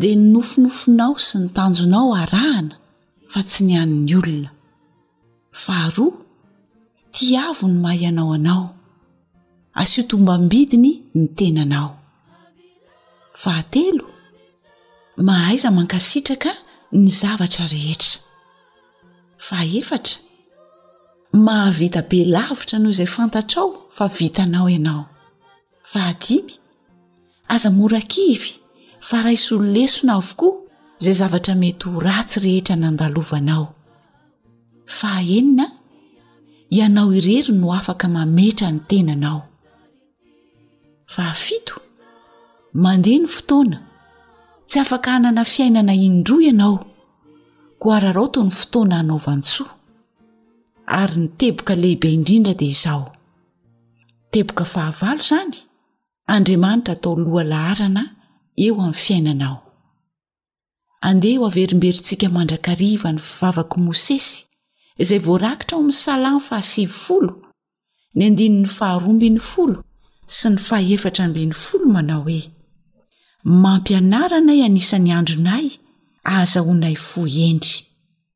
dia ny nofinofinao sy ny tanjonao arahana fa tsy ny an'ny olona faharoa tiavo ny maha ianao anao asio tombam-bidiny ny tenanao fahatelo mahaiza mankasitraka ny zavatra rehetra fahaefatra mahavita be lavitra noho izay fantatrao fa vitanao ianao Fahadimy, Aza mora kivy fa raiso ho lesona avokoa izay zavatra mety ho ratsy rehetra nandalovanao. Fahaenina, Ianao irery no afaka mametra ny tenanao. Fahafito, Mandeha ny fotoana, tsy afaka hanana fiainana indroa ianao, koa araraoto ny fotoana hanaovan-tsoa. Ary ny teboka lehibe indrindra dia izao. Teboka fahavalo izany, Andriamanitra atao loha laharana eo amin'ny fiainanao. Andeha ho averimberintsika mandrakariva ny fivavak'i Mosesy izay voarakitra ao amin'ny Salamo fahasivifolo, ny andininy faharoa ambin'ny folo sy ny fahefatra ambin'ny folo manao hoe Mampianara anay anisa ny andronay ahazahoanay fo hendry.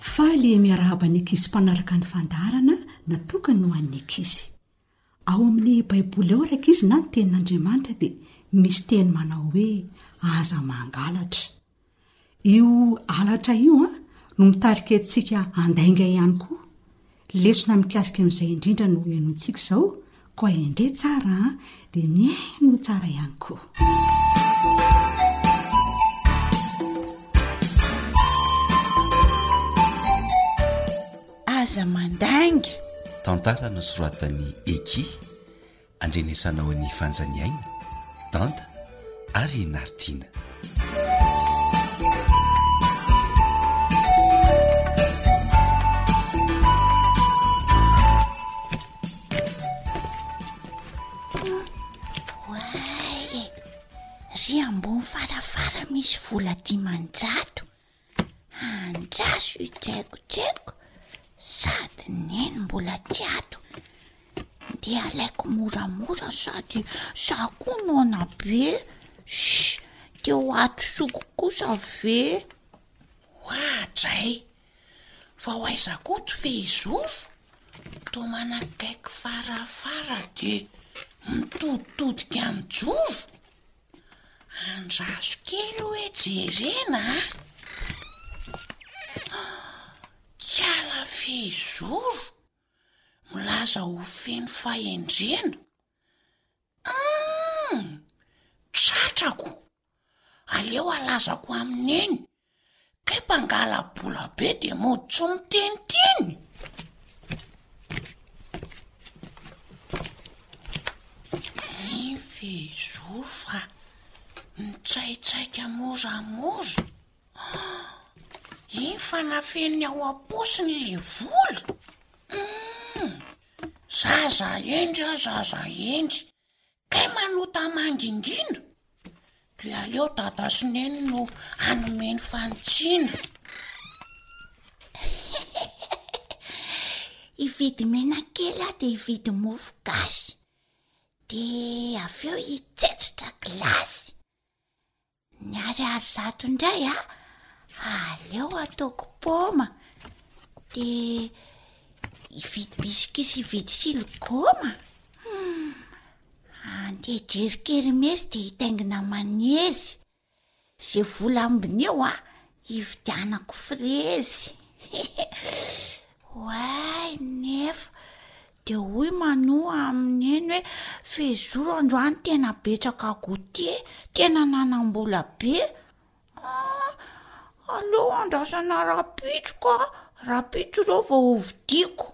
Faly miarahaba ny ankizy mpanaraka ny fandaharana natokany ho an'ny ankizy. Ao amin'ny Baiboly ao ry ankizy na ny tenin'Andriamanitra dia misy teny manao hoe aza mangalatra. Io halatra io no mitarika antsika handainga ihany koa. Lesona mikasika an'izay indrindra no henointsika izao, koa endrey tsara an, dia mihaino ho tsara ihany koa. Aza mandainga. Tantara nosoratan'i Heikki. Andrenesanao an'i Fanjaniaina, Danta ary i Nardina. Oay e, ry ambony farafara misy vola dimanjato Andraso i Tsaikotseko sady neny mbola tsy ato de alaiko moramora sady za koa nona be sh de ho atosoko kosa ve hoadray fa ho aiza koa tsy fehizoro to manakaiky farafara de mitoditodika mijoro Andraso kely hoe jerena a! Kiala fehizoro milaza ho feno fahendrena. Hum! Tratrako! Aleo halazako amin'i Neny Kay mpangala bola be de mody tsy miteniteny. Ny fehizoro fa mitsaitsaika moramora. Iny fa nafeniny ao am-paosiny le vola. Zaza hendry a zaza hendry. Kay manota mangingina? De aleo dada sy neny no hanome ny fanitsiana. Hividy menakely aho dia hividy mofo gasy. Dia avy eo hitsetsitra gilasy. Ny ariary zato indray a! Aleo ataoko paoma de hividy biscuit sy hividy siligoma. Hmm. Andeha jery kermesy de hitaingina manezy. Ze vola ambiny eo a, hividianako frezy. Oay nefa dia hoy Manoa amin'ny Neny hoe fehizoro androany tena betsaka goûter, tena nanam-bola be. Ah, aleo andrasana rapitso ka, rapitso ireo vao hovidiako.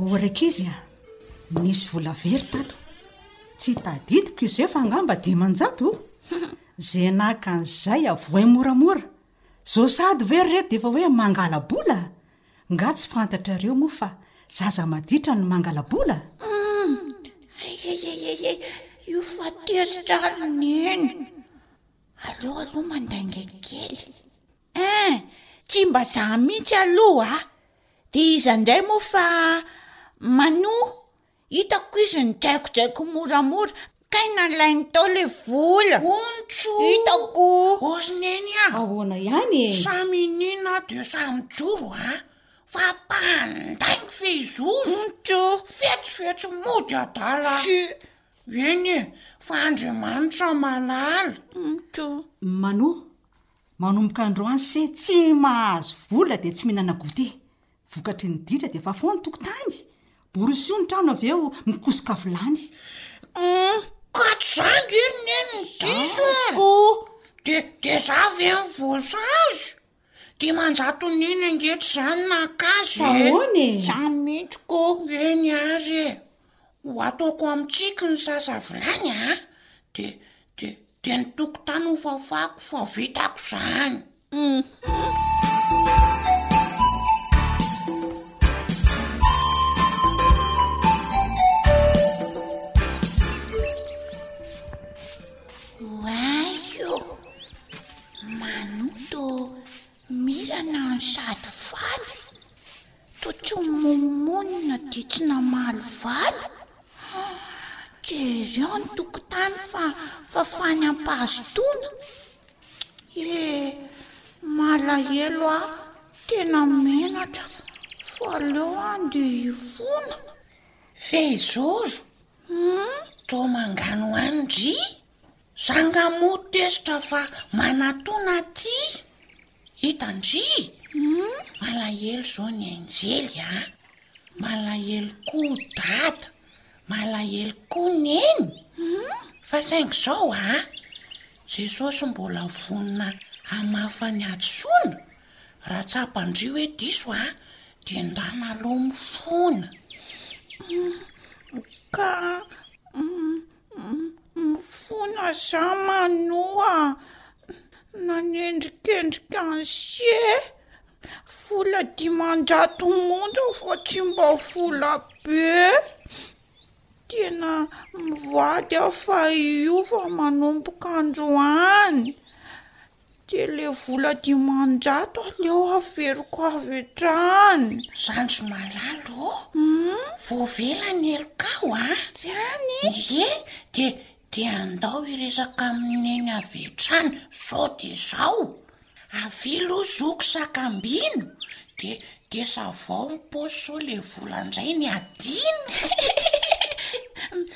Ô rankizy a, Nisy vola very tato. Tsy tadidiko izay fa angamba dimanjato o! Izay naka an'izay avohay moramora. Izao sahady ve ry reto dia efa hoe mangala-bola? Nga tsy fantatrareo moa fa zaza maditra no mangala-bola? Ayayayayay, io fa tezitra ary Neny. Aleo aloha mandainga kely. Eeh! Tsy mba zah mihitsy aloha a! Dia iza indray moa fa Manou! Hitako izy nidraikodraiko moramora kay nalainy tao le vola! Ontso! Hitako! O ry Neny a! Ahoana ihany e! Samy iniana dia samy mijoro a! Fa mpandaingo fehizoro! Ontso! Fetsifetsy mody adala! Sy! Eny e! Fa Andriamanitra malala! Ontso! Manou! Manomboka androany se tsy mahazo vola dia tsy mihinana goûter. Vokatry ny ditra dia fafao ny tokotany, borosio ny trano avy eo mikosoka vilany. Hum, kajy zany ve ry neny ny diso e? Ko! De, de za ve ny voasazy? Dimanjato neny ange tsy zany naka azy e! Ahoana e? Zany mihitsy ko! Eny ary e! Ho ataoko amin'ny tsiky ny sasavilany a! de, de, de ny tokotany ho fafako fa vitako izany! Humm. Oay o! Manoto Mirana any sady faly, toa tsy mimomonina dia tsy namaly valy. Jereo ny tokotany fa fafany am-pahazotoana. Eh, malahelo aho, tena menatra fa aleo andeha hifona. Fehizozo, toa mangano any ndry. Zanga moa tezitra fa manatona aty hitan-dry Malahelo zao ny ainjely a! Malahelo koa dada, malahelo koa neny Fa saingy zao a! Jesosy mbola vonona hamafa ny hadisoana Raha tsapan-dry hoe diso a! Dia ndana aloha mifona Ka Mifona za manoa nanendrikendrika an'se vola dimanjato monja fa tsy mba vola be tena mivady aho fa hiova manomboka androany Dia le vola dimanjato aleo averiko avy hatrany. Zandry ry Malalo ô, voavela ny helokao a! Tsy any e! Ie, dia dia andao hiresaka amin'i Neny avy hatrany zao dia zao. Avia lo zoky sakambino dia Dia zavao ny paosy sao le vola ndray ny adino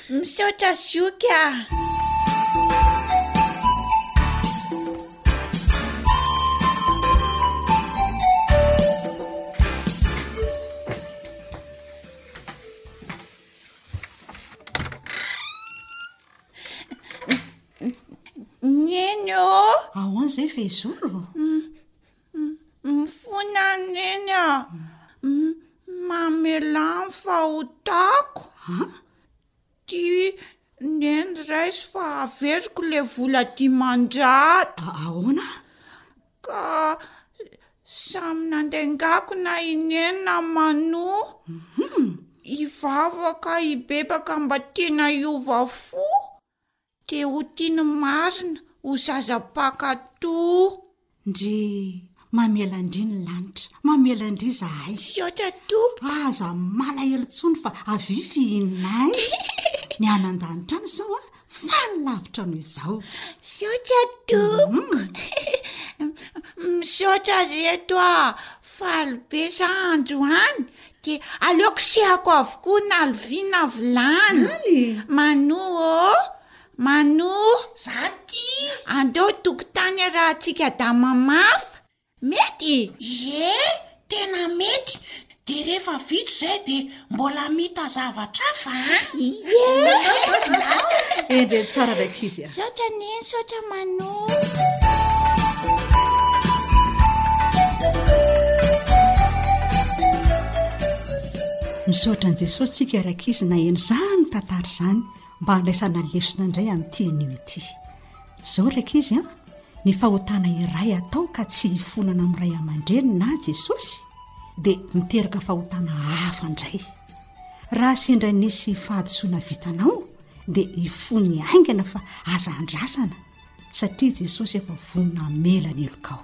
Misaotra zoky ah. Ny eny ô! Ahoana izay Fehizoro? Mifona neny a! Mamelà ny fahotako a! Tia neny raiso fa averiko le vola dimanjato. Ahoana? Ka samy nandaingako na i neny na Manoa. Hivavaka hibebaka mba tiana hiova fo. Dia ho tiany marina ho zaza mpankatò. Ndry! Mamela ndry ny lanitra. Mamela ndry izahay. Misaotra Tompo. Aza malahelo intsony fa avia fihinay. Ny any an-danitra any izao an, faly lavitra noho izao. Misaotra Tompoko. Misaotra ry reto ah. Faly be za androany de aleo kosehako avokoa na lovia na vilany. Zany? Mano ô, Mano. Za ty. Andeo tokotany arahantsika da mamafa. Mety? Ie, tena mety. De rehefa vita izay de. Mbola hamita zavatra hafa a? Ie! Endrey tsara ilay ankizy a! Misaotra anie, misaotra Manou. Misaotra an'i Jesosy tsika ry ankizy naheno izany tantara izany mba handraisana lesona indray amin'ity anio ity. Izao ry ankizy an, ny fahotana iray atao ka tsy hifonana amin'ny ray aman-dreny na Jesosy dia miteraka fahotana hafa indray. Raha sendra nisy fahadisoana vitanao dia hifony haingana fa aza andrasana satria Jesosy efa vonona hamela ny helokao.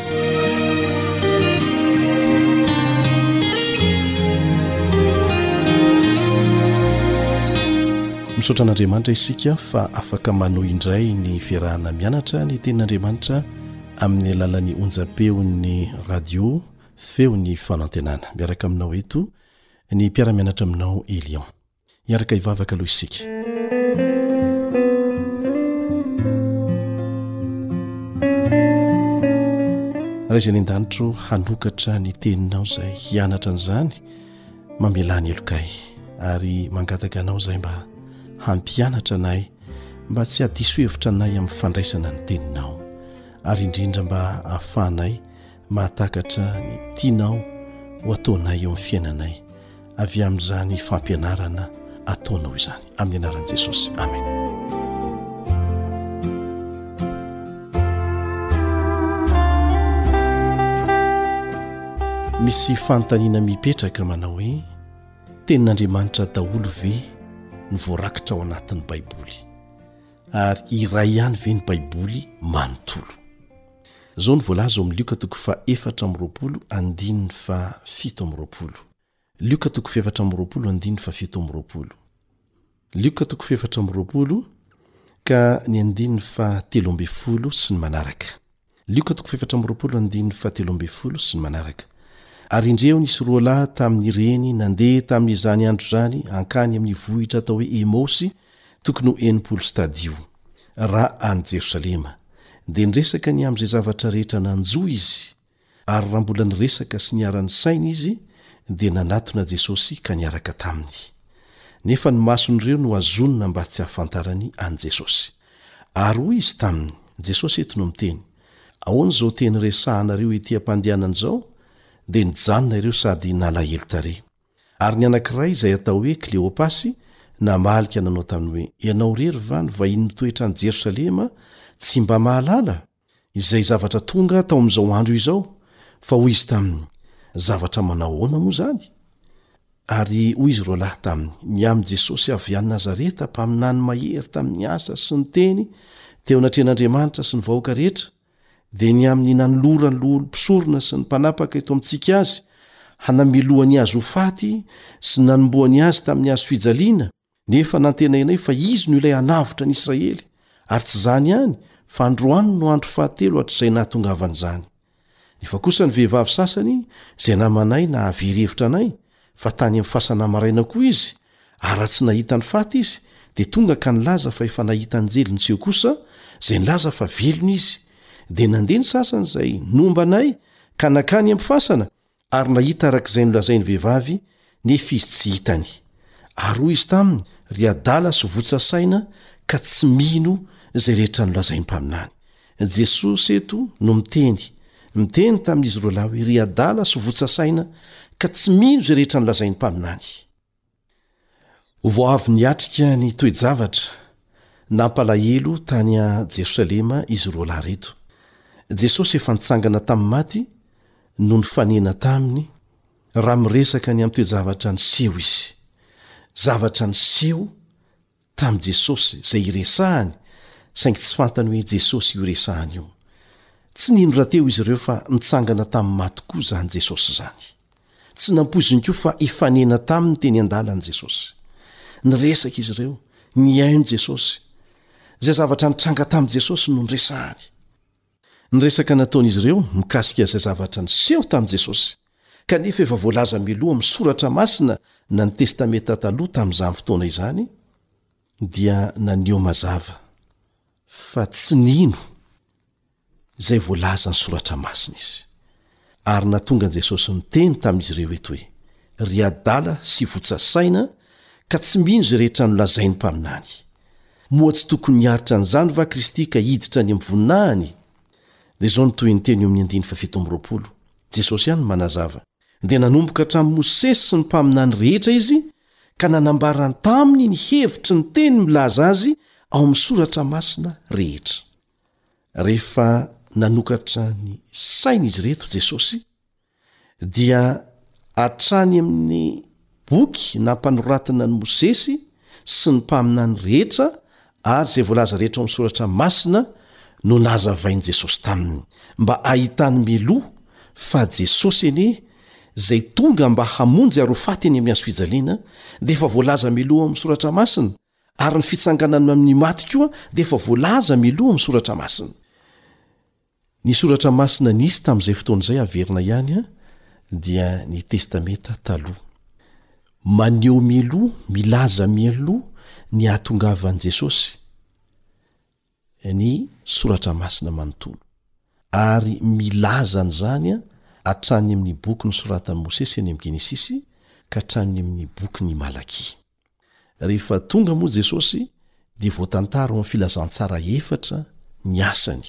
Misaotra an'Andriamanitra isika fa afaka manohy indray ny fiarahana mianatra ny tenin'Andriamanitra amin'ny alalan'ny onjam-peon'ny radio feon'ny fanantenana. Miaraka aminao eto ny mpiara-mianatra aminao Elion. Hiaraka hivavaka aloha isika. Ray izay any an-danitro hanokatra ny teninao izay hianatra an'izany mamelà ny helokay ary mangataka anao izay mba hampianatra anay mba tsy hadiso hevitra anay amin'ny fandraisana ny teninao ary indrindra mba hahafahanay mahatakatra ny tianao ho ataonay eo amin'ny fiainanay avy amin'izany fampianarana ataonao izany amin'ny anaran'i Jesosy amen misy fanontaniana mipetraka manao hoe tenin'Andriamanitra daholo ve ny voarakitra ao anatin'ny baiboly ary iray ihany ve ny baiboly manontolo Izao no voalaza ao amin'ny Lioka toko fahefatra amby roapolo andininy fahafito amby roapolo. Lioka toko fahefatra amby roapolo andininy fahafito amby roapolo. Lioka toko fahefatra amby roapolo ka ny andininy fahatelo ambin'ny folo sy ny manaraka. Lioka toko fahefatra amby roapolo andininy fahatelo ambin'ny folo sy ny manaraka. Ary indreo nisy roa lahy tamin'ireny nandeha tamin'izany andro izany hankany amin'ny vohitra atao hoe Emaosy, Tokony ho enimpolo stadio. Raha any Jerosalema, dia niresaka ny amin'izay zavatra rehetra nanjo izy, ary raha mbola niresaka sy niara-nisaina izy, dia nanatona Jesosy ka niaraka taminy. Nefa ny mason'ireo no azonina mba tsy hahafantarany an'i Jesosy. Ary hoy izy taminy, Jesosy eto no miteny, Ahoana izao teny resahanareo ety am-pandehanana izao? Dia nijanona ireo sady nalahelo tarehy. Ary ny anankiray izay atao hoe Kleopasy namalika nanao tamin'ny hoe, Ianao irery va no vahiny mitoetra any Jerosalema tsy mba mahalala izay zavatra tonga tao amin'izao andro izao? Fa hoy izy taminy, Zavatra manao ahoana moa izany? Ary hoy izy roalahy taminy, Ny amin'i Jesosy avy any Nazareta, mpaminany mahery tamin'ny asa sy ny teny teo anatrehan'Andriamanitra sy ny vahoaka rehetra, dia ny amin'ny nanoloran'ny loholom mpisorona sy ny mpanapaka eto amintsika azy hanamelohany azy ho faty sy nanomboany azy tamin'ny azo fijaliana nefa nantenainay fa izy no ilay hanavotra any israely ary tsy izany ihany fa androany no andro fahatelo hatr'izay nahatongavan'izany nefa kosa ny vehivavy sasany izay namanay na haverevitra anay Fa tany amin'ny fasana maraina koa izy, ary raha tsy nahita ny faty izy, dia tonga ka nilaza fa efa nahita anjely niseho kosa, izay nilaza fa velona izy. Dia nandeha ny sasany izay nomba anay ka nankany amin'ny fasana, ary nahita araka izay nolazain'ny vehivavy, nefa izy tsy hitany. Ary hoy izy taminy, Ry adala sy votsa saina, ka tsy mino izay rehetra nolazain'ny mpaminany. Jesosy eto no miteny, miteny tamin'izy ireo lahy hoe, Ry adala sy votsa saina ka tsy mino izay rehetra nolazain'ny mpaminany. Vao avy niatrika ny toe-javatra nampalahelo tany Jerosalema izy roa lahy ireto. Jesosy efa nitsangana tamin'ny maty no nifanena taminy raha miresaka ny amin'ny toe-javatra niseho izy. Zavatra niseho tamin'i Jesosy izay hiresahany, saingy tsy fantany hoe Jesosy io resahany io. Tsy nino rahateo izy ireo fa nitsangana tamin'ny maty koa izany Jesosy izany. Tsy nampoiziny koa fa hifanena taminy teny an-dalana Jesosy. Niresaka izy ireo, nihaino Jesosy. Izay zavatra nitranga tamin'i Jesosy no niresahany. Ny resaka nataon'izy ireo mikasika izay zavatra niseho tamin'i Jesosy, kanefa efa voalaza mialoha amin'ny Soratra Masina na ny Testamenta Taloha tamin'izany fotoana izany, dia naneho mazava fa tsy nino izay voalazan'ny Soratra Masina izy. Ary nahatonga an'i Jesosy niteny tamin'izy ireo eto hoe, Ry adala sy votsa saina ka tsy mino izay rehetra nolazain'ny mpaminany. Moa tsy tokony hiaritra an'izany va Kristy ka hiditra any amin'ny voninahiny? Dia izao no tohiny-teny eo amin'ny andininy fahafito amby roapolo, Jesosy ihany no manazava, Dia nanomboka hatramin'i Mosesy sy ny mpaminany rehetra izy ka nanambara taminy ny hevitry ny teny milaza azy ao amin'ny soratra masina rehetra. Rehefa nanokatra ny sain' izy ireto Jesosy, dia hatrany amin' ny boky nampanoratana an' i Mosesy sy ny mpaminany rehetra ary izay voalaza rehetra ao amin' ny Soratra Masina no nazavain' i Jesosy taminy, mba hahitany mialoha fa Jesosy anie izay tonga mba hamonjy ary ho faty eny amin' ny hazofijaliana dia efa voalaza mialoha ao amin' ny Soratra Masina Ary ny fitsanganana amin'ny maty koa dia efa voalaza miloha amin'ny Soratra Masina. Ny Soratra Masina nisy tamin'izay fotoana izay averina ihany dia ny Testamenta Taloha. Maneho mialoha, milaza mialoha ny hahatongavan'i Jesosy ny Soratra Masina manontolo, ary milaza an'izany hatrany amin'ny boky nosoratan'i Mosesy eny amin'ny Genesisy ka hatrany amin'ny bokin'i Malakia. Rehefa tonga moa Jesosy dia voatantara ao amin'ny filazantsara efatra ny asany.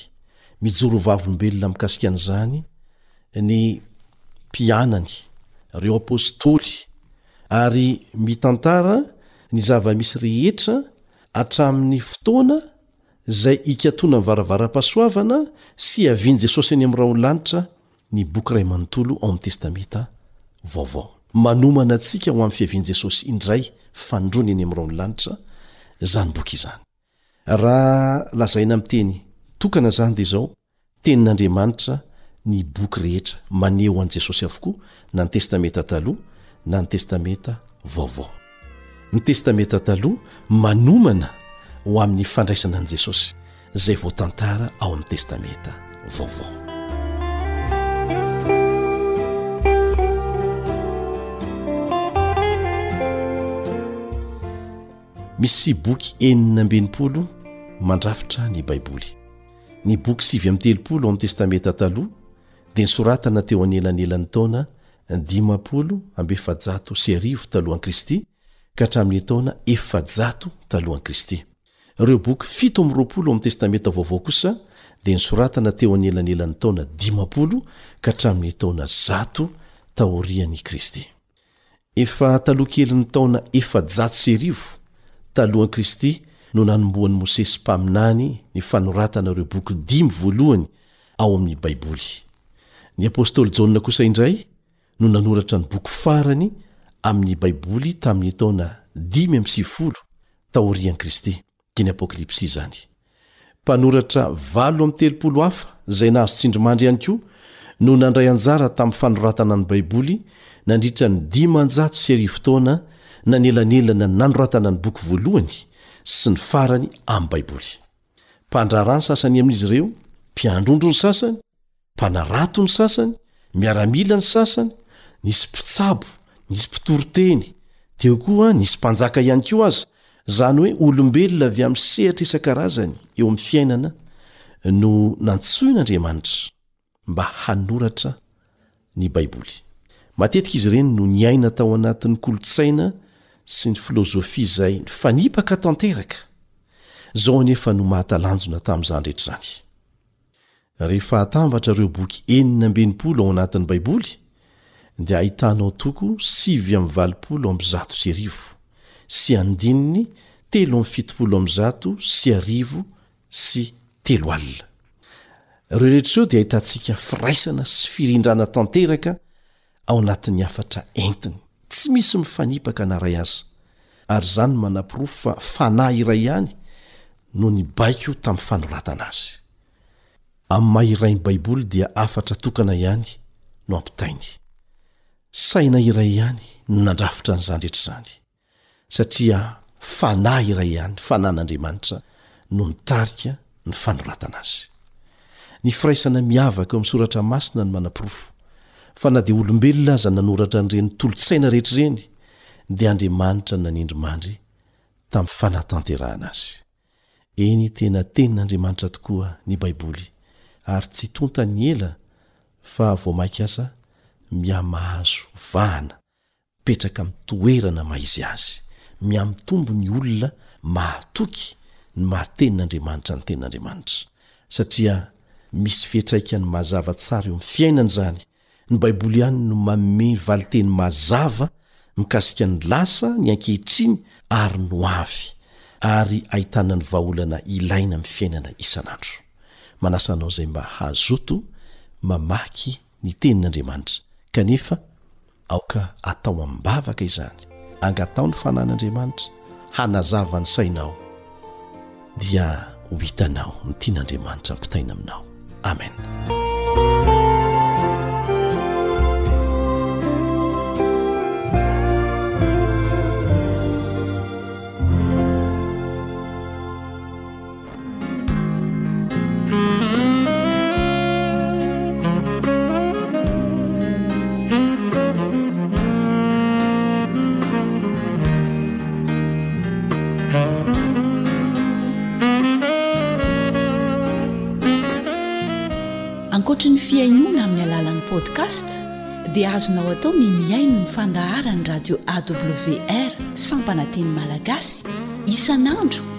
Mijoro vavolombelona mikasika an'izany ny mpianany, ireo apostoly, ary mitantara ny zava-misy rehetra hatramin'ny fotoana izay hikatonan'ny varavaram-pahasoavana sy hiavian'i Jesosy any amin'ny rahon'ny lanitra ny boky iray manontolo ao amin'ny Testamenta Vaovao. Manomana antsika ho amin'ny fiavian'i Jesosy indray fanindroany eny amin'ny raon'ny lanitra izany boky izany. Raha lazaina amin'ny teny tokana izany dia izao, Tenin'Andriamanitra ny boky rehetra, maneho an'i Jesosy avokoa na ny Testamenta Taloha na ny Testamenta Vaovao. Ny Testamenta Taloha manomana ho amin'ny fandraisana an'i Jesosy, izay voatantara ao amin'ny Testamenta Vaovao. Misy boky enina amby enimpolo mandrafitra ny Baiboly. Ny boky sivy amby telopolo ao amin'ny Testamenta Taloha dia nisoratana teo anelanelan'ny taona Dimampolo amby efajato sy arivo talohan'i Kristy ka hatramin'ny taona efajato talohan'i Kristy. Ireo boky fito amby roapolo ao amin'ny Testamenta Vaovao kosa dia nosoratana teo anelanelan'ny taona dimampolo ka hatramin'ny taona zato taorian'i Kristy. Efa taloha kelin'ny taona efajato sy arivo talohan'i Kristy no nanombohan'i Mosesy mpaminany ny fanoratana ireo boky dimy voalohany ao amin'ny Baiboly. Ny apostoly Jaona kosa indray no nanoratra ny boky farany amin'ny Baiboly tamin'ny taona dimy amby sivifolo taorian'i Kristy, dia ny Apokalypsy izany. Mpanoratra valo amby telopolo hafa izay nahazo tsindrimandry ihany koa no nandray anjara tamin'ny fanoratana ny Baiboly nandritra ny dimanjato sy arivo taona nanelanelana ny nanoratana ny boky voalohany sy ny farany amin'ny Baiboly. Mpandraharaha ny sasany amin'izy ireo, mpiandrondro ny sasany, mpanarato ny sasany, miaramila ny sasany, nisy mpitsabo, nisy mpitoriteny, teo koa nisy mpanjaka ihany koa aza, izany hoe olombelona avy amin'ny sehatra isan-karazany eo amin'ny fiainana no nantsoin'Andriamanitra. mba hanoratra ny Baiboly. Matetika izy ireny no niaina tao anatin'ny kolontsaina sy ny filozofia izay nifanipaka tanteraka, izao anefa no mahatalanjona tamin'izany rehetra izany. Rehefa atambatra ireo boky enina amby enimpolo ao anatin'ny Baiboly, dia ahitanao toko sivy amby valopolo amby zato sy arivo, sy andininy telo amby fitopolo amby zato sy arivo sy telo alina. Ireo rehetra ireo dia ahitantsika firaisana sy firindrana tanteraka ao anatin'ny hafatra entiny, tsy misy mifanipaka na iray aza, ary izany manaporofo fa fanahy iray ihany no nibaiko tamin'ny fanoratana azy. Amin'ny maha iray ny Baiboly dia hafatra tokana ihany no ampitainy. Saina iray ihany no nandrafitra an'izany rehetra izany. Satria Fanahy iray ihany, Fanahin'Andriamanitra, no nitarika ny fanoratana azy. Ny firaisana miavaka eo amin'ny Soratra Masina no manaporofo fa na dia olombelona aza nanoratra an'ireny tolo-tsaina rehetra ireny, dia Andriamanitra no nanindrimandry tamin'ny fanatanterahana azy. Eny, tena Tenin'Andriamanitra tokoa ny Baiboly, ary tsy tonta ny ela fa vao mainka aza mihamahazo vahana Mipetraka amin'ny toerana maha izy azy. Mihamitombo ny olona mahatoky ny maha Tenin'Andriamanitra ny Tenin'Andriamanitra, satria misy fiantraikany mazava tsara eo amin'ny fiainany izany. Ny Baiboly ihany no manome valinteny mazava mikasika ny lasa, ny ankehitriny, ary ny ho avy, ary ahitana ny vahaolana ilaina amin'ny fiainana isan'andro. Manasa anao izay mba hazoto mamaky ny tenin'Andriamanitra, kanefa aoka atao amim-bavaka izany, angatao ny fanan'Andriamanitra hanazava ny sainao dia ho hitanao ny tian'Andriamanitra ampitaina aminao. Amen. Ankoatry ny fihainoana amin'ny alalan'ny podcast dia azonao atao ny mihaino ny fandaharan'ny radio awr sampana teny malagasy isan'andro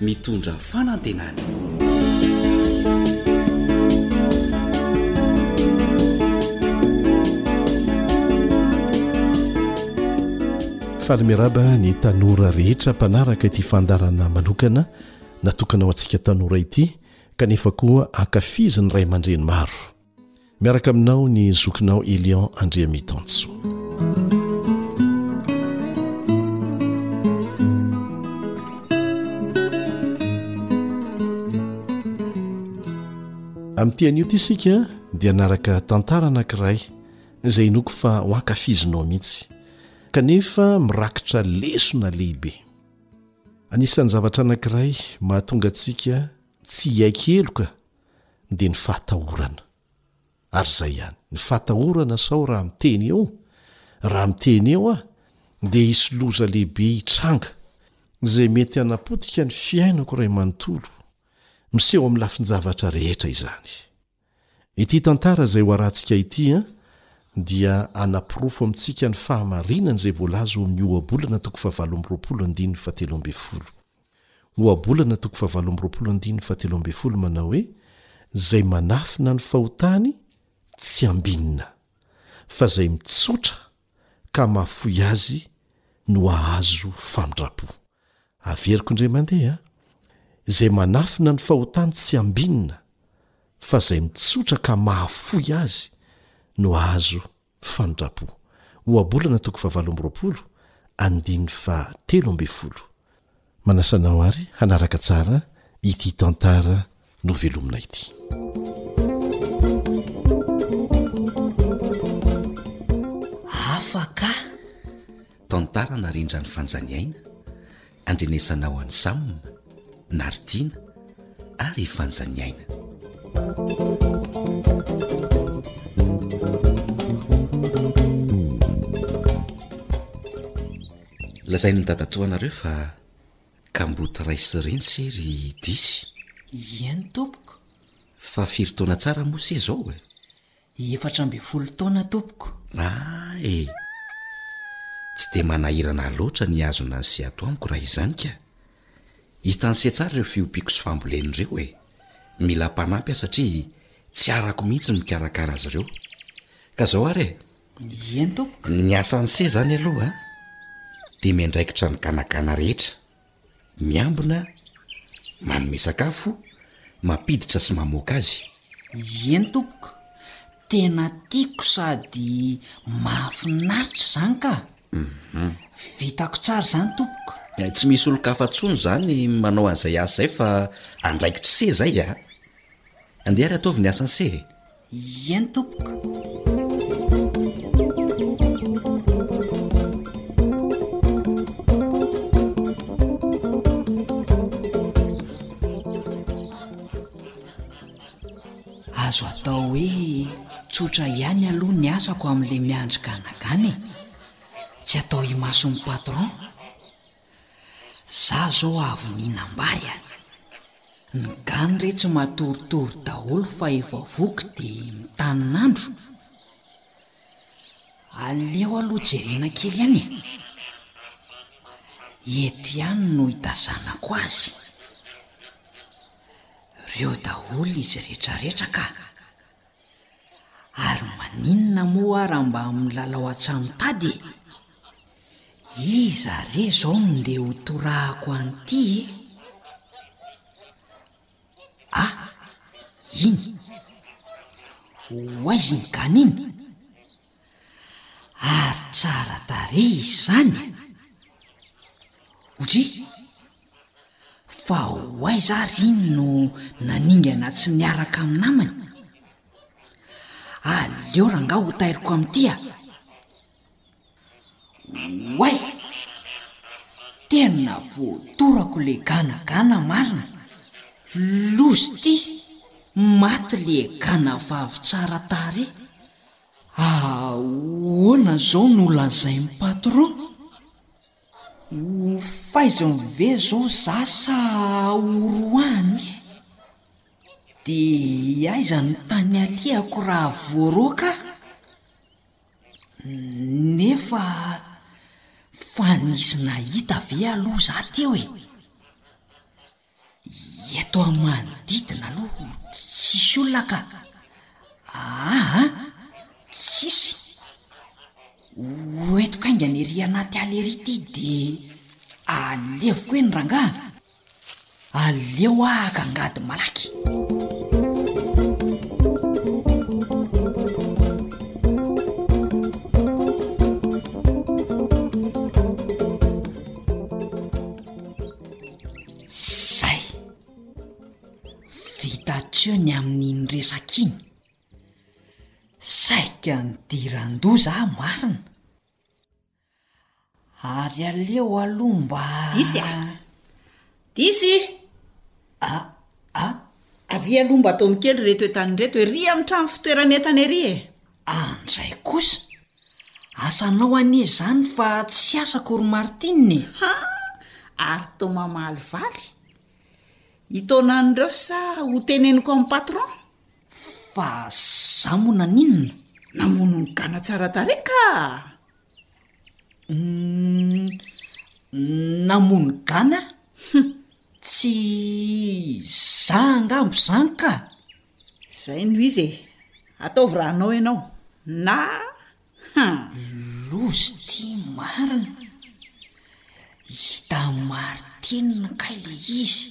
mitondra fanantenana. Faly miarahaba ny tanora rehetra mpanaraka ity fandarana manokana natokana ho antsika tanora ity kanefa koa ankafizin'ny ray aman-dreny maro. Miaraka aminao ny zokinao Elian Andriamitanjo. Amin'ity anio ity isika dia hanaraka tantara anankiray izay inoako fa ho ankafizinao mihitsy kanefa mirakitra lesona lehibe. Anisan'ny zavatra anankiray mahatonga antsika tsy hiaiky heloka dia ny fahatahorana. Ary izay ihany. Ny fahatahorana sao raha miteny eo, raha miteny eo aho, dia hisy loza lehibe hitranga, izay mety hanapotika ny fiainako iray manontolo, miseho amin'ny lafin-javatra rehetra izany. Ity tantara izay hoarahantsika ity an, dia hanaporofo amintsika ny fahamarinan'izay voalaza ao amin'ny Ohabolana toko fahavalo amby roapolo andininy fahatelo ambin'ny folo. Ohabolana toko fahavalo amby roapolo andininy fahatelo ambin'ny folo manao hoe, Izay manafina ny fahotany tsy ambinina, fa izay mitsotra ka mahafoy azy no hahazo famindram-po. Averiko indray mandeha an! Izay manafina ny fahotany tsy ambinina, fa izay mitsotra ka mahafoy azy no hahazo Famindrampo. Ohabolana toko fahavalo amby roapolo, andininy faha telo ambin'ny folo. Manasa anao ary hanaraka tsara ity tantara novelomina ity. Afaka! Tantara narindran'i Fanjaniaina, Andrenesanao an'i Sam, Naritina ary i Fanja ny aina. Lazain'ny dadatoanareo fa kamboty ray sy reny se ry Disy. Ieny tompoko. Fa firy taona tsara moa se zao e? Efatra ambin'ny folo taona tompoko. Ah eh! Tsy dia manahirana loatra ny hihazona ny se ato amiko raha izany ka! Hitan'ny se tsara ireo fiompiako sy famboleny ireo eh! Mila mpanampy aho satria tsy arako mihitsy ny mikarakara azy ireo. Ka izao ary eh! Eny tompoko. Ny asan'ny se izany aloha dia miandraikitra ny ganagana rehetra. miambina, manome sakafo, mampiditra sy mamoaka azy. Ieny tompoko, tena tiako sady mahafinaritra izany ka! Vitako tsara izany tompoko. Tsy misy olon-kafa tsony izany manao an'izay asa izay fa andraikitry se izay a! Andeha ary ataovy ny asan'se e! Yen tompoko.Azo atao hoe tsotra ihany aloha ny asako amin'ilay miandry ganagana e! Tsy atao imason'ny patron Za zao avy ninambary a! Ny gany re tsy matoritory daholo fa efa voky de mitanin'andro. Aleo aloha jerena kely ihany e! Eto ihany no itazanako azy. Reo daholo izy retraretra ka! Ary maninona moa raha mba milalao an-tranontady e? Iza re izao no ndeha ho torahako an'ity e? Ah, iny! Ho aiza iny gana iny? Ary tsara tarehy izany e! Odry, fa ho aiza ary iny no naningana tsy niaraka amin'ny namany? Aleo rangaha hotairiko amin'ity a! Oay! Tena voadorako le ganagana marina! Loza ity! Maty le ganavavy tsara tarehy! Ahoana zao no lazain'i patron? Ho faiziny ve zao za sa horoahiny? De aiza no tany alehako raha voaroaka aho? Nefa fa nisy nahita ve aloha za teo e? Eto amin'ny manodidina aloha tsisy olona ka. Aa, tsisy. Hoentiko haingana ery anaty ala ery ity dia aleviko eny rangaha. Aleo aho haka angady malaky. Zay! Vita hatreo ny amin'iny resaka iny. Saika nidiran-doza aho marina. Ary aleo aloha mba... Diso a! Diso i! A! A! Avia aloha mba ataovy kely ireto entana ireto ery amin'ny trano fitoeran'entana ery e! Andray kosa? Asanao anie izany fa tsy asako ry Martine e! Ha! Ary toa mamaly valy? Itaonan'ireo sa ho teneniko amin'ny patron? Fa za moa naninona? Namono ny gana tsara tarehy ka! Namono gana? Hum, tsy za angamba izany ka! Izay no izy e! Ataovy raha hanao ianao, na hum! Loza ity marina! Hitan'i Martine kay ilay izy!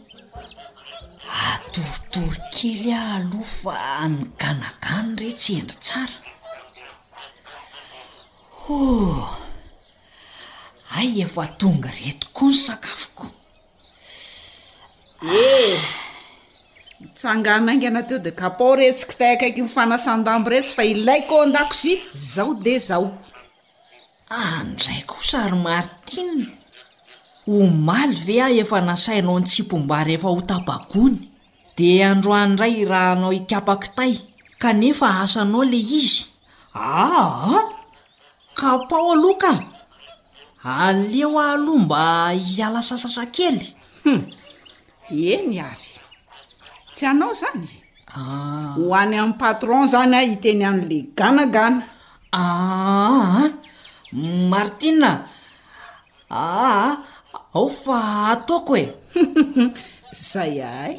Atorotoro kely aho aloha fa ny ganagany re tsy hendry tsara. Ohh, hay efa tonga ireto koa ny sakafoko. Eh, mitsangana haingana teo dia kapao iretsy kitay akaikin'ny fanasan-damba iretsy fa ilaiko ao an-dakozia izao dia izao. Ahy indray kosa ry Martine, omaly ve aho efa nasainao nitsimpom-bary efa ho tapa-gony, dia androany indray irahanao hikapa kitay, kanefa asanao ilay izy? Aa! kapao aloha ka! aleo aho aloha mba hiala sasatra kely. Hum! eny ary, tsy anao izany e! Ho any amin'ny patron zany aho hiteny an'le ganagana. Aa Martina a! Aa ao fa ataoko e! Zay ahy.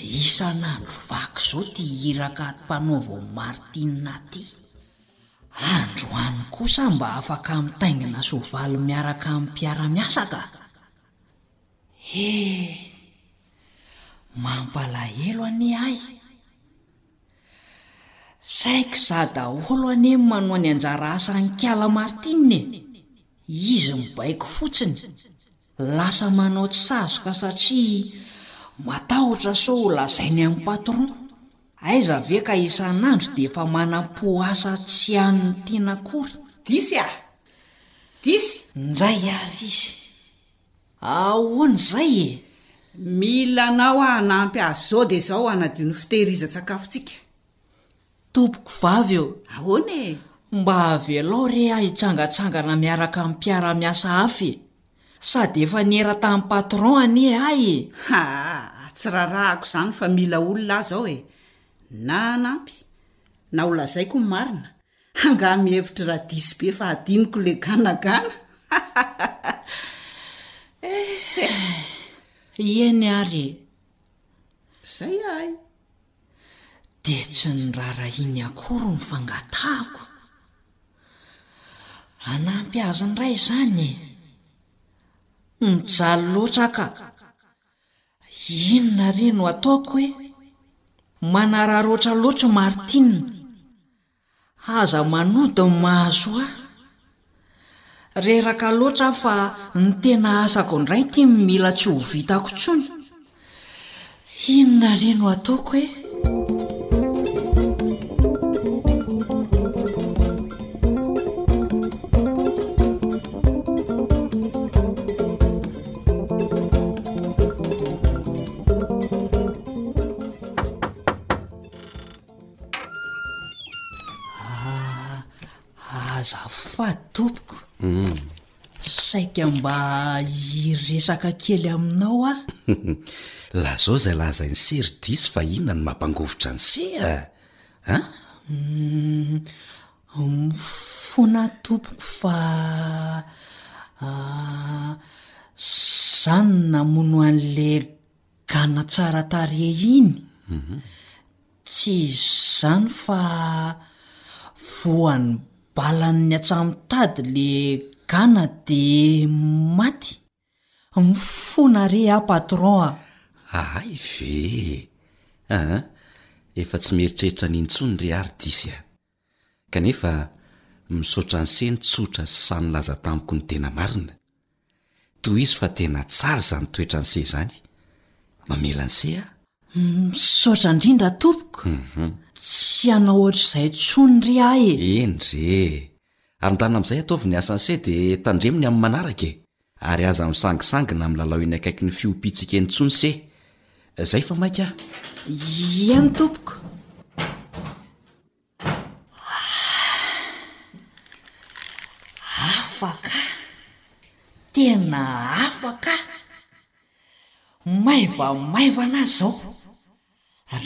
Isan'andro vaky zao ty iraka aty mpanaova ao Martine aty. Androany kosa mba afaka mitaingina soavaly miaraka amin'ny mpiara-miasa ka. He! Mampalahelo anie ahy. Saiky za daholo anie no manoa ny anjara asan'i Kala Martine e. Izy mibaiko fotsiny. Lasa manao tsy sazoka satria matahotra sao ho lazainy amin'ny patron. Aiza ve ka isan'andro dia efa manam-po asa tsy an'ny tiany akory. Diso a! Diso! Njay ary izy. Ahoana izay e? Mila anao hanampy azy izao dia izao hanadio ny fitehirizan-tsakafontsika. Tompoko vavy ô! Ahoana e? Mba avelao re aho hitsangatsangana miaraka amin'ny mpiara-miasa hafa e! Sady efa niera tamin'ny patron anie ahy e! Haa! Tsy rarahako izany fa mila olona aho izao e! Na hanampy, na ho lazaiko ny marina, angaha mihevitry radiso be fa hadinoko ilay ganagana? Hahahaha! Eny ary e! Izay ahy! dia tsy noraharahiany akory ny fangatahako. Hanampy azy indray izany e! Mijaly loatra ka! Inona re no ataoko e? Manararaotra loatra i Martine. Aza manody ny mahasoa ahy. Reraka loatra aho fa ny tena asako indray ity no mila tsy ho vitako intsony. Inona re no ataoko e? Azafady tompoko, saika mba hiresaka kely aminao aho. Lazao izay lazain'i Sery diso fa inona no mampangovitra an'i Seha a? Mifona tompoko fa izaho no namono an'ilay Gana tsara tarehy iny? Tsy izany fa voan'ny balan'ny antsamitady le gana de maty? Mifona re ah patron ah! Ahay ve e! Aa efa tsy mieritreritra an'iny intsony re ary Disy ah! Kanefa misaotra an'seny tsotra sy sahy nilaza tamiko ny tena marina. Tohizo fa tena tsara izany toetra an'se izany. Mamela an'se aho. Misaotra indrindra tompoko. Tsy hanao ohatr'izay intsony re aho e. Eny re. Ary ndana amin'izay ataovy ny asan'se dia tandremo ny amin'ny manaraka e. Ary aza misangisangy na milalao eny akaikin'ny fiompiantsika eny intsony se. Zay fa maika a! Iany tompoko. Hafa ka! Tena hafa ka! Maivamaivana aza zao.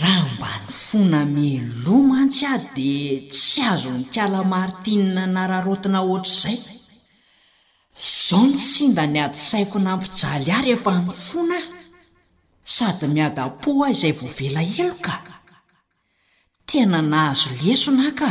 Raha mba nifona mialoha mantsy aho dia tsy azon'ikala Martine nararaotina hoatr'izay. Izao ny sinda ny hadisaiko nampijaly ahy rehefa nifona aho, sady miadam-po aho izay voavela heloka. Tena nahazo lesona aho ka,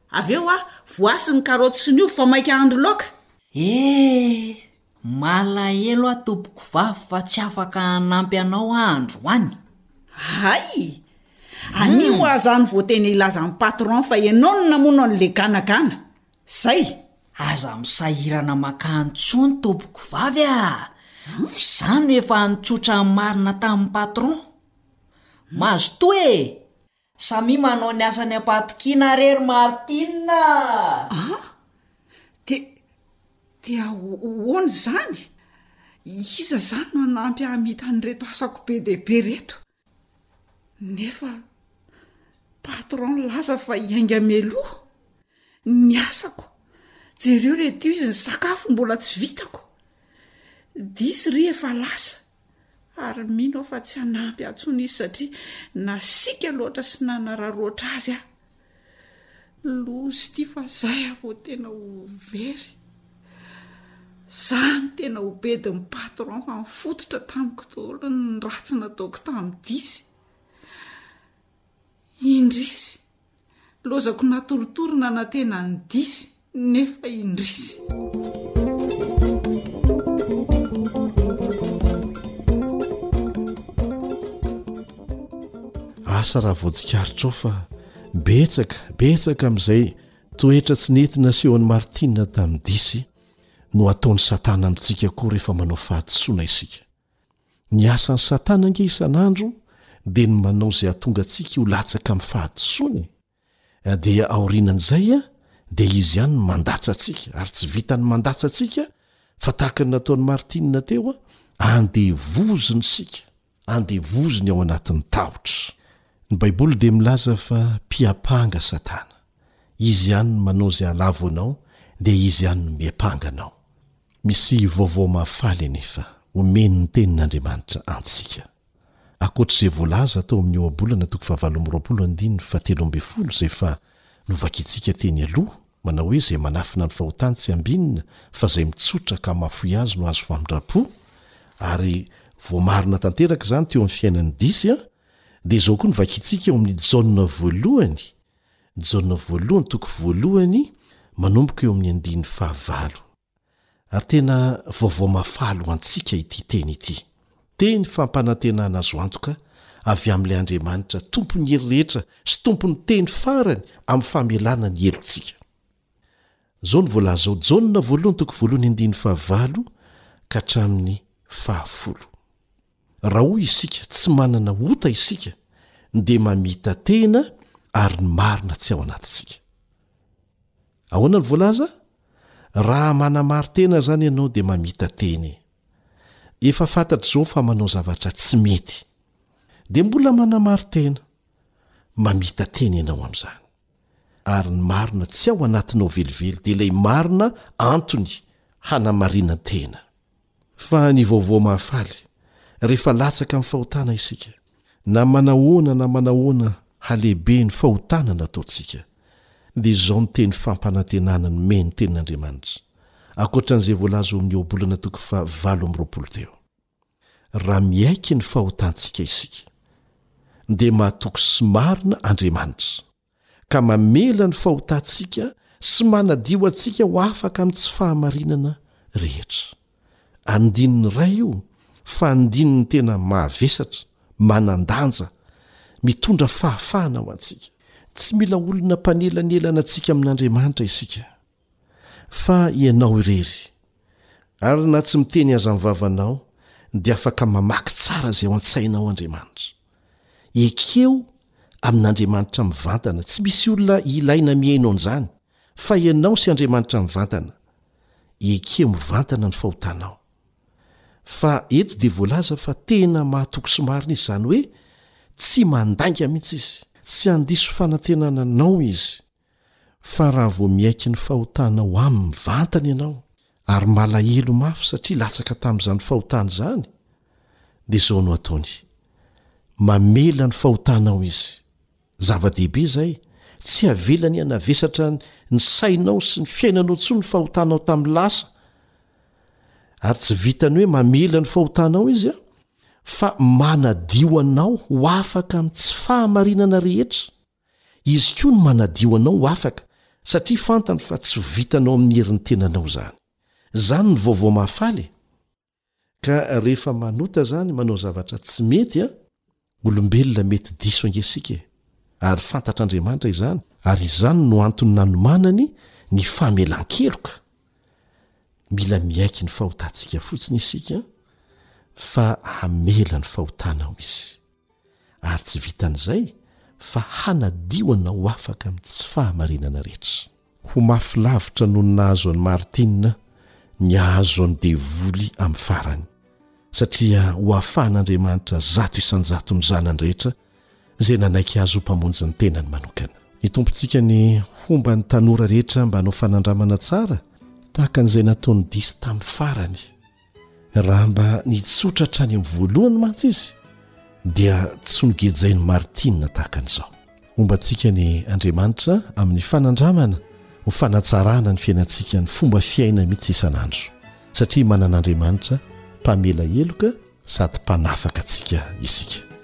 Avy eo ah, voasy ny karaoty sy ny ovy fa maika ahandro laoka? Eh! Malahelo aho tompokovavy fa tsy afaka hanampy anao aho androany. Hay! Anio ah zany vao tena hilaza ny patron fa ianao no namono an'le ganagana. Zay! Aza misahirana makà intsony tompokovavy ah! F'izaho no efa nitsotra ny marina tamin'ny patron. Mazotoa e! Samia manao ny asany am-pahatokiana re ry Martine a! An? Te, te ahoana izany? Iza izany no hanampy ahy hamita an'ireto asako be dia be ireto? Nefa patron nilaza fa hiainga mialoha ny asako. Jereo ry Etios ny sakafo mbola tsy vitako. Diso ry efa lasa. ary mino aho fa tsy hanampy ahy intsony izy satria nasiaka loatra sy nanararoatra azy aho. Loza ity fa izay aho vao tena ho very. Izaho no tena ho bedin'ny patron fa nifototra tamiko daholo ny ratsy nataoko tamin'ity izy. Indrisy. Lozako natoritory nanantena ny disy nefa indrisy. asa raha voatsikaritrao fa betsaka betsaka amin'izay toetra tsy nety naseho an'i martina tamin'ny disy no ataon'i satana amintsika koa rehefa manao fahadisoana isika Ny asan'i Satana ange isan'andro dia ny manao izay hahatonga antsika ho latsaka amin'ny fahadisoany, dia aorianan'izay dia izy ihany no mandatsa antsika, ary tsy vitan'ny mandatsa antsika fa tahaka ny nataon'i Martina teo, andevoziny isika, andevoziny ao anatin'ny tahotra. Ny Baiboly dia milaza fa mpiampanga Satana. Izy ihany no manao izay halavo anao, dia izy ihany no miampanga anao. Misy vaovao mahafaly anefa omen'ny Tenin'Andriamanitra antsika. Ankoatr'izay voalaza tao amin'ny Ohabolana toko fahavalo amby roapolo andininy fahatelo ambin'ny folo izay efa novakintsika teny aloha, manao hoe izay manafina ny fahotany tsy ambinina fa izay mitsotra ka mahafoy azy no azo famindram-po, ary voamarina tanteraka izany teo amin'ny fiainan'i Disia, dia izao koa novakintsika ao amin'ny Jaona voalohany, Jaona voalohany toko voalohany manomboka eo amin'ny andininy fahavalo. Ary tena vaovao mahafaly ho antsika ity teny ity. Teny fampanantenana azo antoka avy amin'ilay Andriamanitra tompon'ny hery rehetra sy tompon'ny teny farany amin'ny famelana ny helontsika. Izao no voalaza ao Jaona voalohany toko voalohany andininy fahavalo ka hatramin'ny fahafolo. Raha hoy isika tsy manana ota isika dia mamita-tena ary ny marina tsy ao anatintsika. Ahoana no voalaza? Raha manamari-tena izany ianao dia mamita-tena e! Efa fantatr'i Jehovah fa manao zavatra tsy mety. Dia mbola manamari-tena. Mamita-tena ianao amin'izany. Ary ny marina tsy ao anatinao velively dia ilay marina antony hanamarinan-tena. Fa ny vaovao mahafaly, rehefa latsaka amin'ny fahotana isika, na manahoana na manahoana halehibe ny fahotana nataontsika, dia izao ny teny fampanantenana nomen'ny Tenin'Andriamanitra, ankoatra an'izay voalaza ao amin'ny Ohabolana toko fahavalo amby roapolo teo. Raha miaiky ny fahotantsika isika, dia mahatoky sy marina Andriamanitra. ka mamela ny fahotantsika sy manadio antsika ho afaka amin'ny tsy fahamarinana rehetra. Andininy iray io fa andininy tena mahavesatra, manan-danja, mitondra fahafahana ho antsika. Tsy mila olona mpanelanelana antsika amin'Andriamanitra isika. Fa ianao irery. Ary na tsy miteny aza ny vavanao, dia afaka mamaky tsara izay ao an-tsainao Andriamanitra. Ekeo amin'Andriamanitra mivantana, tsy misy olona ilaina mihaino an'izany, fa ianao sy Andriamanitra mivantana. Ekeo mivantana ny fahotanao. Fa eto dia voalaza fa tena mahatoky sy marina Izy, izany hoe tsy mandainga mihitsy Izy. Tsy handiso fanantenana anao Izy. Fa raha vao miaiky ny fahotanao aminy mivantana ianao ary malahelo mafy satria latsaka tamin'izany fahotana izany, dia izao no ataony, mamela ny fahotanao izy. Zava-dehibe izay, tsy avelany hanavesatra ny sainao sy ny fiainanao intsony ny fahotanao tamin'ny lasa. Ary tsy vitan'ny hoe mamela ny fahotanao izy, fa manadio anao ho afaka amin'ny tsy fahamarinana rehetra. Izy koa no manadio anao ho afaka satria fantany fa tsy ho vitanao amin'ny herin'ny tenanao izany. Izany no vaovao mahafaly e! Ka rehefa manota izany, manao zavatra tsy mety an! Olombelona mety diso ange isika e! Ary fantatr'Andriamanitra izany. Ary izany no antony nanomanany ny famelan-keloka. Mila miaiky ny fahotantsika fotsiny isika fa hamela ny fahotanao Izy. ary tsy vitan'izay fa hanadio anao ho afaka amin'ny tsy fahamarinana rehetra. Ho mafy lavitra noho ny nahazo an'i Martina ny hahazo an'i devoly amin'ny farany, satria ho afahan'Andriamanitra zato isan-jaton'ny zanany rehetra izay nanaiky Azy ho Mpamonjin'ny tenany manokana. Ny Tompontsika ny homba ny tanora rehetra mba hanao fanandramana tsara tahaka an'izay nataon'i Dys tamin'ny farany. Raha mba nitsotra hatrany amin'ny voalohany mantsy izy dia tsy nogejain'i Martine tahaka an'izao. Homba antsika anie Andriamanitra amin'ny fanandramana ho fanatsarana ny fiainantsika ny fomba fiaina mihitsy isan'andro satria manana Andriamanitra mpamela heloka sady mpanafaka antsika isika.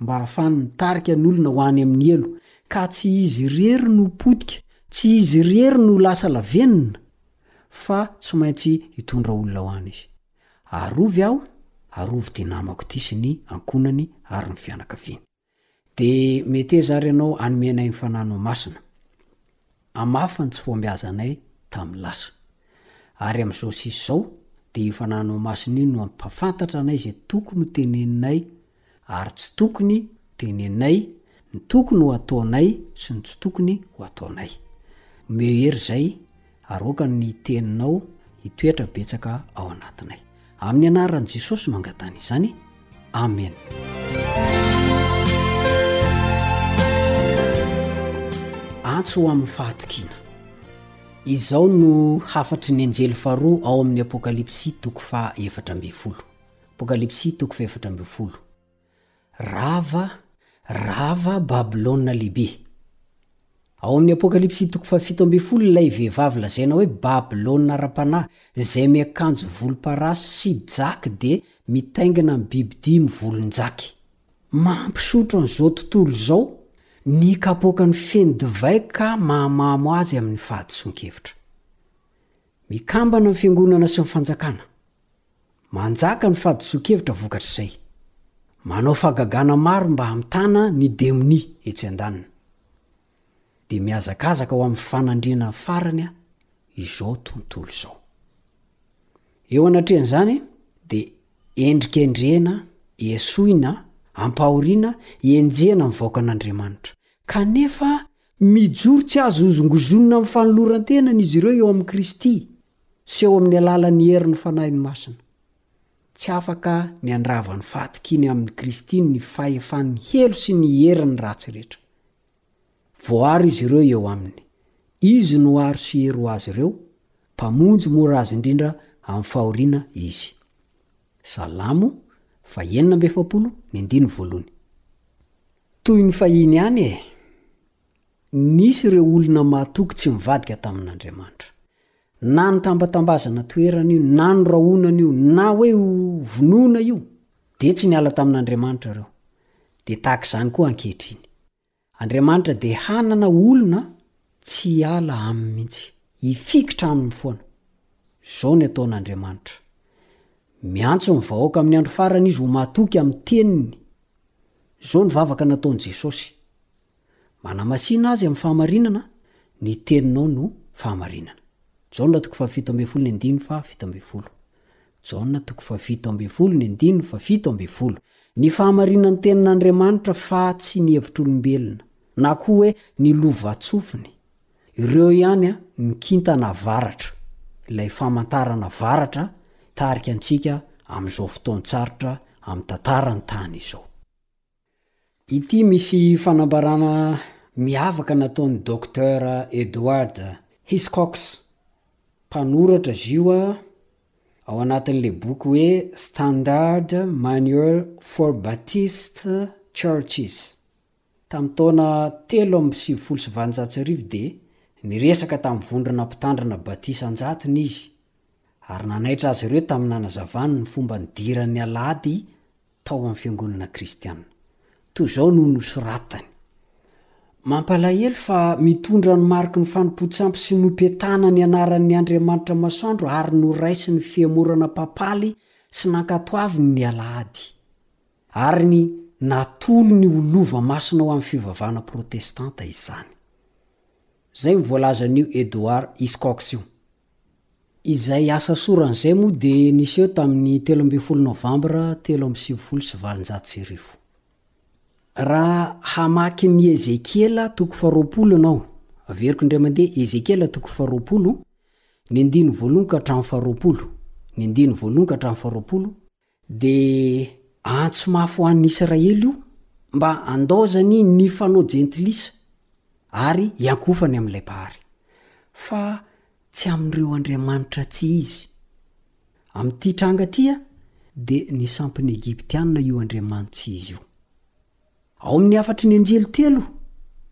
mba hahafany mitarika ny olona ho any amin'ny helo, ka tsy izy irery no potika, tsy izy irery no lasa lavenona, fa tsy maintsy hitondra olona ho any izy. Arovy aho, arovy ity namako ity sy ny ankohonany ary ny fianakaviany. Dia meteza ary ianao hanome anay ny Fanahy no Masina. Hamafa ny tsy fahombiazanay tamin'ny lasa. Ary amin'izao sisa izao, dia io Fanahy no Masina io no hampahafantatra anay izay tokony ho teneninay, ary tsy tokony tenenay ny tokony ho ataonay sy ny tsy tokony ho ataonay. Omeo hery izay, aroaka ny Teninao hitoetra betsaka ao anatinay. Amin'ny anaran'i Jesosy no angatahana izany. Amena. Antso ho amin'ny fahatokiana. Izao no hafatry ny anjely faharoa ao amin'ny Apokalypsy toko faha efatra ambin'ny folo. Apokalypsy toko fahefatra ambin'ny folo Rava, rava Babylona Lehibe! Ao amin'ny Apokalypsy toko fahafito ambin'ny folo ilay vehivavy lazaina hoe Babylona ara-panahy, izay miakanjo volomparasy sy jaky dia mitaingina ny biby dimy volon-jaky. Mampisotro an'izao tontolo izao ny kapoakany feno divay ka mahamamo azy amin'ny fahadisoan-kevitra. Mikambana ny fiangonana sy ny fanjakana. Manjaka ny fahadisoan-kevitra vokatr'izay. Manao fahagagana maro mba hamitana ny demonia etsy an-daniny. Dia mihazakazaka ho amin'ny fanandriana farany izao tontolo izao. Eo anatrehan'izany dia endrikendrehina, esoina, ampahoriana, enjehina mivaoka an'Andriamanitra. Kanefa Mijoro tsy azo hozongozonina amin'ny fanoloran-tenany izy ireo eo amin'i Kristy sy eo amin'ny alalan'ny herin'ny Fanahiny Masina. Tsy afaka ny handrava ny fahatokiny amin'i Kristy ny fahefan'ny helo sy ny herin'ny ratsy rehetra. Voaaro izy ireo eo Aminy. Izy no aro sy hery ho azy ireo, Mpamonjy mora azo indrindra amin'ny fahoriana Izy. Salamo fahenina amby efapolo ny andininy voalohany. Toy ny fahiny ihany e! Nisy ireo olona mahatoky tsy nivadika tamin'Andriamanitra. Na ny tambatambazana toerana io, na ny rahonana io, na hoe ho vonoina io, dia tsy niala tamin'Andriamanitra ireo. Dia tahaka izany koa ankehitriny. Andriamanitra dia hanana olona tsy hiala Aminy mihitsy. Hifikitra Aminy foana. Izao ny ataon'Andriamanitra. Miantso ny vahoaka amin'ny andro farany izy ho matoky amin'ny teniny. Izao ny vavaka nataon'i Jesosy, Manamasina azy amin'ny fahamarinana, ny teninao no fahamarinana. Jaona toko fahafito ambin'ny folo ny andininy fahafito ambin'ny folo. Jaona toko fahafito ambin'ny folo ny andininy fahafito ambin'ny folo. Ny fahamarinana ny tenin'Andriamanitra fa tsy ny hevitr'olombelona, na koa hoe ny lovantsofiny. Ireo ihany ny kintana avaratra, ilay famantarana avaratra hitarika antsika amin'izao fotoan-tsarotra amin'ny tantaran'ny tany izao. Ity misy fanambarana miavaka nataon'i Docteur Edward Hiscox, mpanoratra izy io ao anatin'ilay boky hoe Standard Manual for Baptist Churches. Tamin'ny taona telo amby sivifolo sy valonjato sy arivo dia niresaka tamin'ny vondrona mpitandrina batisa an-jatony izy ary nanaitra azy ireo tamin'ny nanazavany ny fomba nidiran'ny Alahady tao amin'ny Fiangonana Kristianina. Toy izao no nosoratany, Mampalahelo fa mitondra ny mariky ny fanompoan-tsampy sy nopetahana ny anaran'ny andriamanitra masoandro ary noraisin'ny fihemorana papaly sy nankatoaviny ny Alahady. Ary ny natolony ho lova masina ho an'ny fivavahana protestanta izany. Izay no voalazan'io Edward Hiscox io. Izay asa sorany izay moa dia niseho tamin'ny telo ambin'ny folo Novambra telo amby sivifolo sy valonjato sy arivo. Raha hamaky ny Ezekiela toko faharoapolo ianao, averiko indray mandeha, Ezekiela toko faharoapolo, ny andininy voalohany ka hatramin'ny faharoapolo, ny andininy voalohany ka hatramin'ny faharoapolo, Dia antso mafy ho an'ny Israely io mba handaozany ny fanao jentilisa ary hiankofany amin'ilay Mpahary. Fa tsy amin'ireo andriamanitra tsy izy. Amin'ity tranga ity, dia ny sampin'ny Egyptiana io andriamani-tsy izy io. Ao amin'ny hafatry ny anjely telo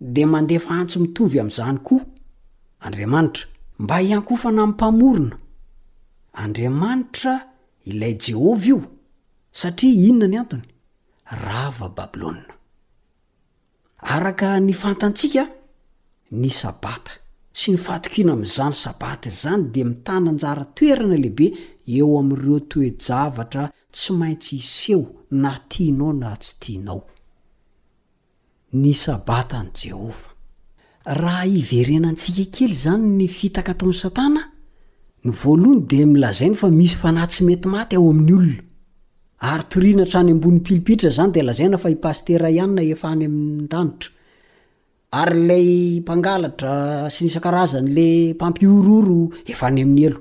dia mandefa antso mitovy amin'izany koa Andriamanitra, mba hiankofana amin'ny Mpamorona. Andriamanitra ilay Jehovah io, satria inona ny antony? Rava Babylona. Araka ny fantantsika, ny Sabata sy ny fahatokiana amin'izany Sabata izany dia mitana anjara toerana lehibe eo amin'ireo toe-javatra Tsy maintsy hiseho na tianao na tsy tianao ny Sabatan'i Jehovah. Raha hiverenantsika kely izany ny fitaka ataon'i Satana, ny voalohany dia ny lazainy fa misy fanahy tsy mety maty ao amin'ny olona. Ary toriana hatrany ambony pilipitra izany dia lazaina fa i Pasitera ihany na efa any an-danitra. Ary ilay mpangalatra sy ny isan-karazany, ilay mpampihorohoro efa any amin'ny helo.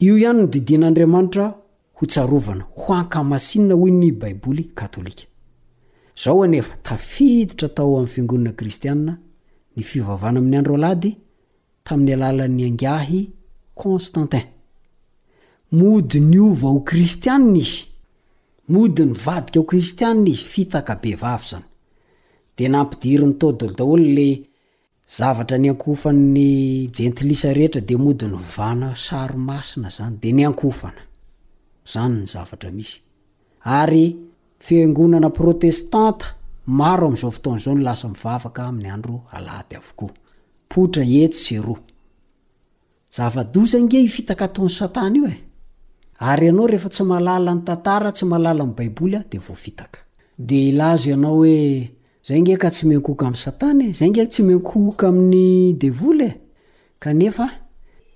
Io ihany no didian'Andriamanitra ho tsarovana, ho ankamasinina hoy ny Baiboly katolika. Izao anefa, tafiditra tao amin'ny fiangonana kristiana ny fivavahana amin'ny andro alahady tamin'ny alalan'ny angahy Constantin. Mody niova ho kristiana izy, mody nivadika ho kristiana izy, fitaka bevava izany. Dia nampidiriny tôdôlo daholo ilay Zavatra niankofan ny jentilisa rehetra dia mody novana sary masina izany dia niankofana. Izany ny zavatra misy. Ary fiangonana protestanta maro amin'izao fotoana izao no lasa mivavaka amin'ny andro alahady avokoa. Poitra etsy sy eroa. Zava-doza ange io fitaka ataon'i satana io e! Ary ianao rehefa tsy mahalala ny tantara, tsy mahalala ny baiboly a, dia voafitaka. Dia hilaza ianao hoe, izay ange ka tsy miankohoka amin'i satana e, izay ange tsy miankohoka amin'ny devoly e! Kanefa,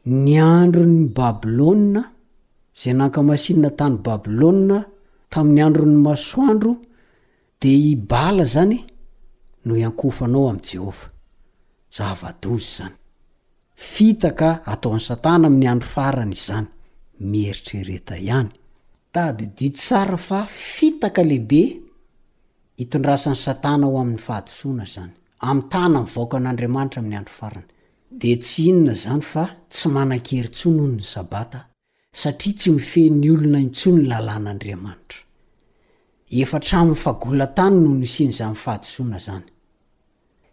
ny andron'i Babylona, izay nankamasinina tany Babylona tamin'ny andron'ny masoandro, Dia i Bala izany no iankohofanao amin'i Jehovah. Zava-doza izany. Fitaka ataon'i Satana amin'ny andro farany izany. Mieritrereta ihany. Tadidio tsara fa fitaka lehibe itondrasan'i Satana ho amin'ny fahadisoana izany, hamitana ny vahoakan'Andriamanitra amin'ny andro farany. Dia tsy inona izany fa tsy manan-kery intsony, hono, ny Sabata satria tsy mifehy ny olona intsony ny lalàn'Andriamanitra. Efa hatramin'ny fagolan-tany no nisian'izany fahadisoana izany.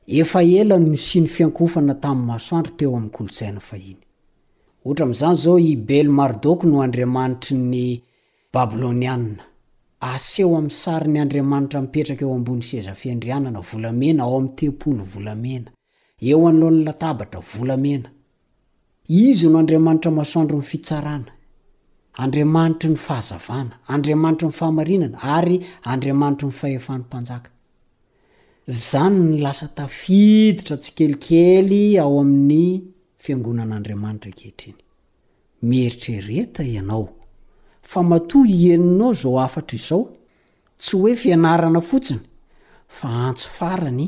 Efa ela no nisian'ny fiankohofana tamin'ny masoandro teo amin'ny kolontsaina fahiny. Ohatra amin'izany izao i Bel Mardok no andriamanitry ny Babylonianina. Aseho amin'ny sary ny andriamanitra mipetraka eo ambony seza fiandrianana volamena ao amin'ny tempoly volamena, eo anoloan'ny latabatra volamena. Izy no Andriamanitra Masoandro ny Fitsarana, Andriamanitry ny Fahazavana, Andriamanitry ny Fahamarinana ary Andriamanitry ny Fahefan'ny Mpanjaka. Izany no lasa tafiditra tsikelikely ao amin'ny Fiangonan'Andriamanitra ankehitriny. Mieritrereta ianao fa matoa hienonao izao hafatra izao, tsy hoe fianarana fotsiny fa antso farany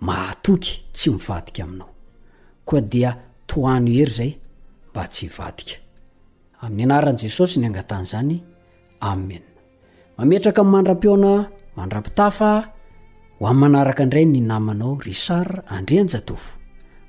Mahatoky tsy mivadika aminao. Koa dia tohano hery izay mba tsy hivadika. Amin'ny anaran'i Jesosy ny angatahana izany. Amen. Mametraka ny mandra-pihaona mandra-pitafa ho amin'ny manaraka indray ny namanao Richard Andrianjatovo.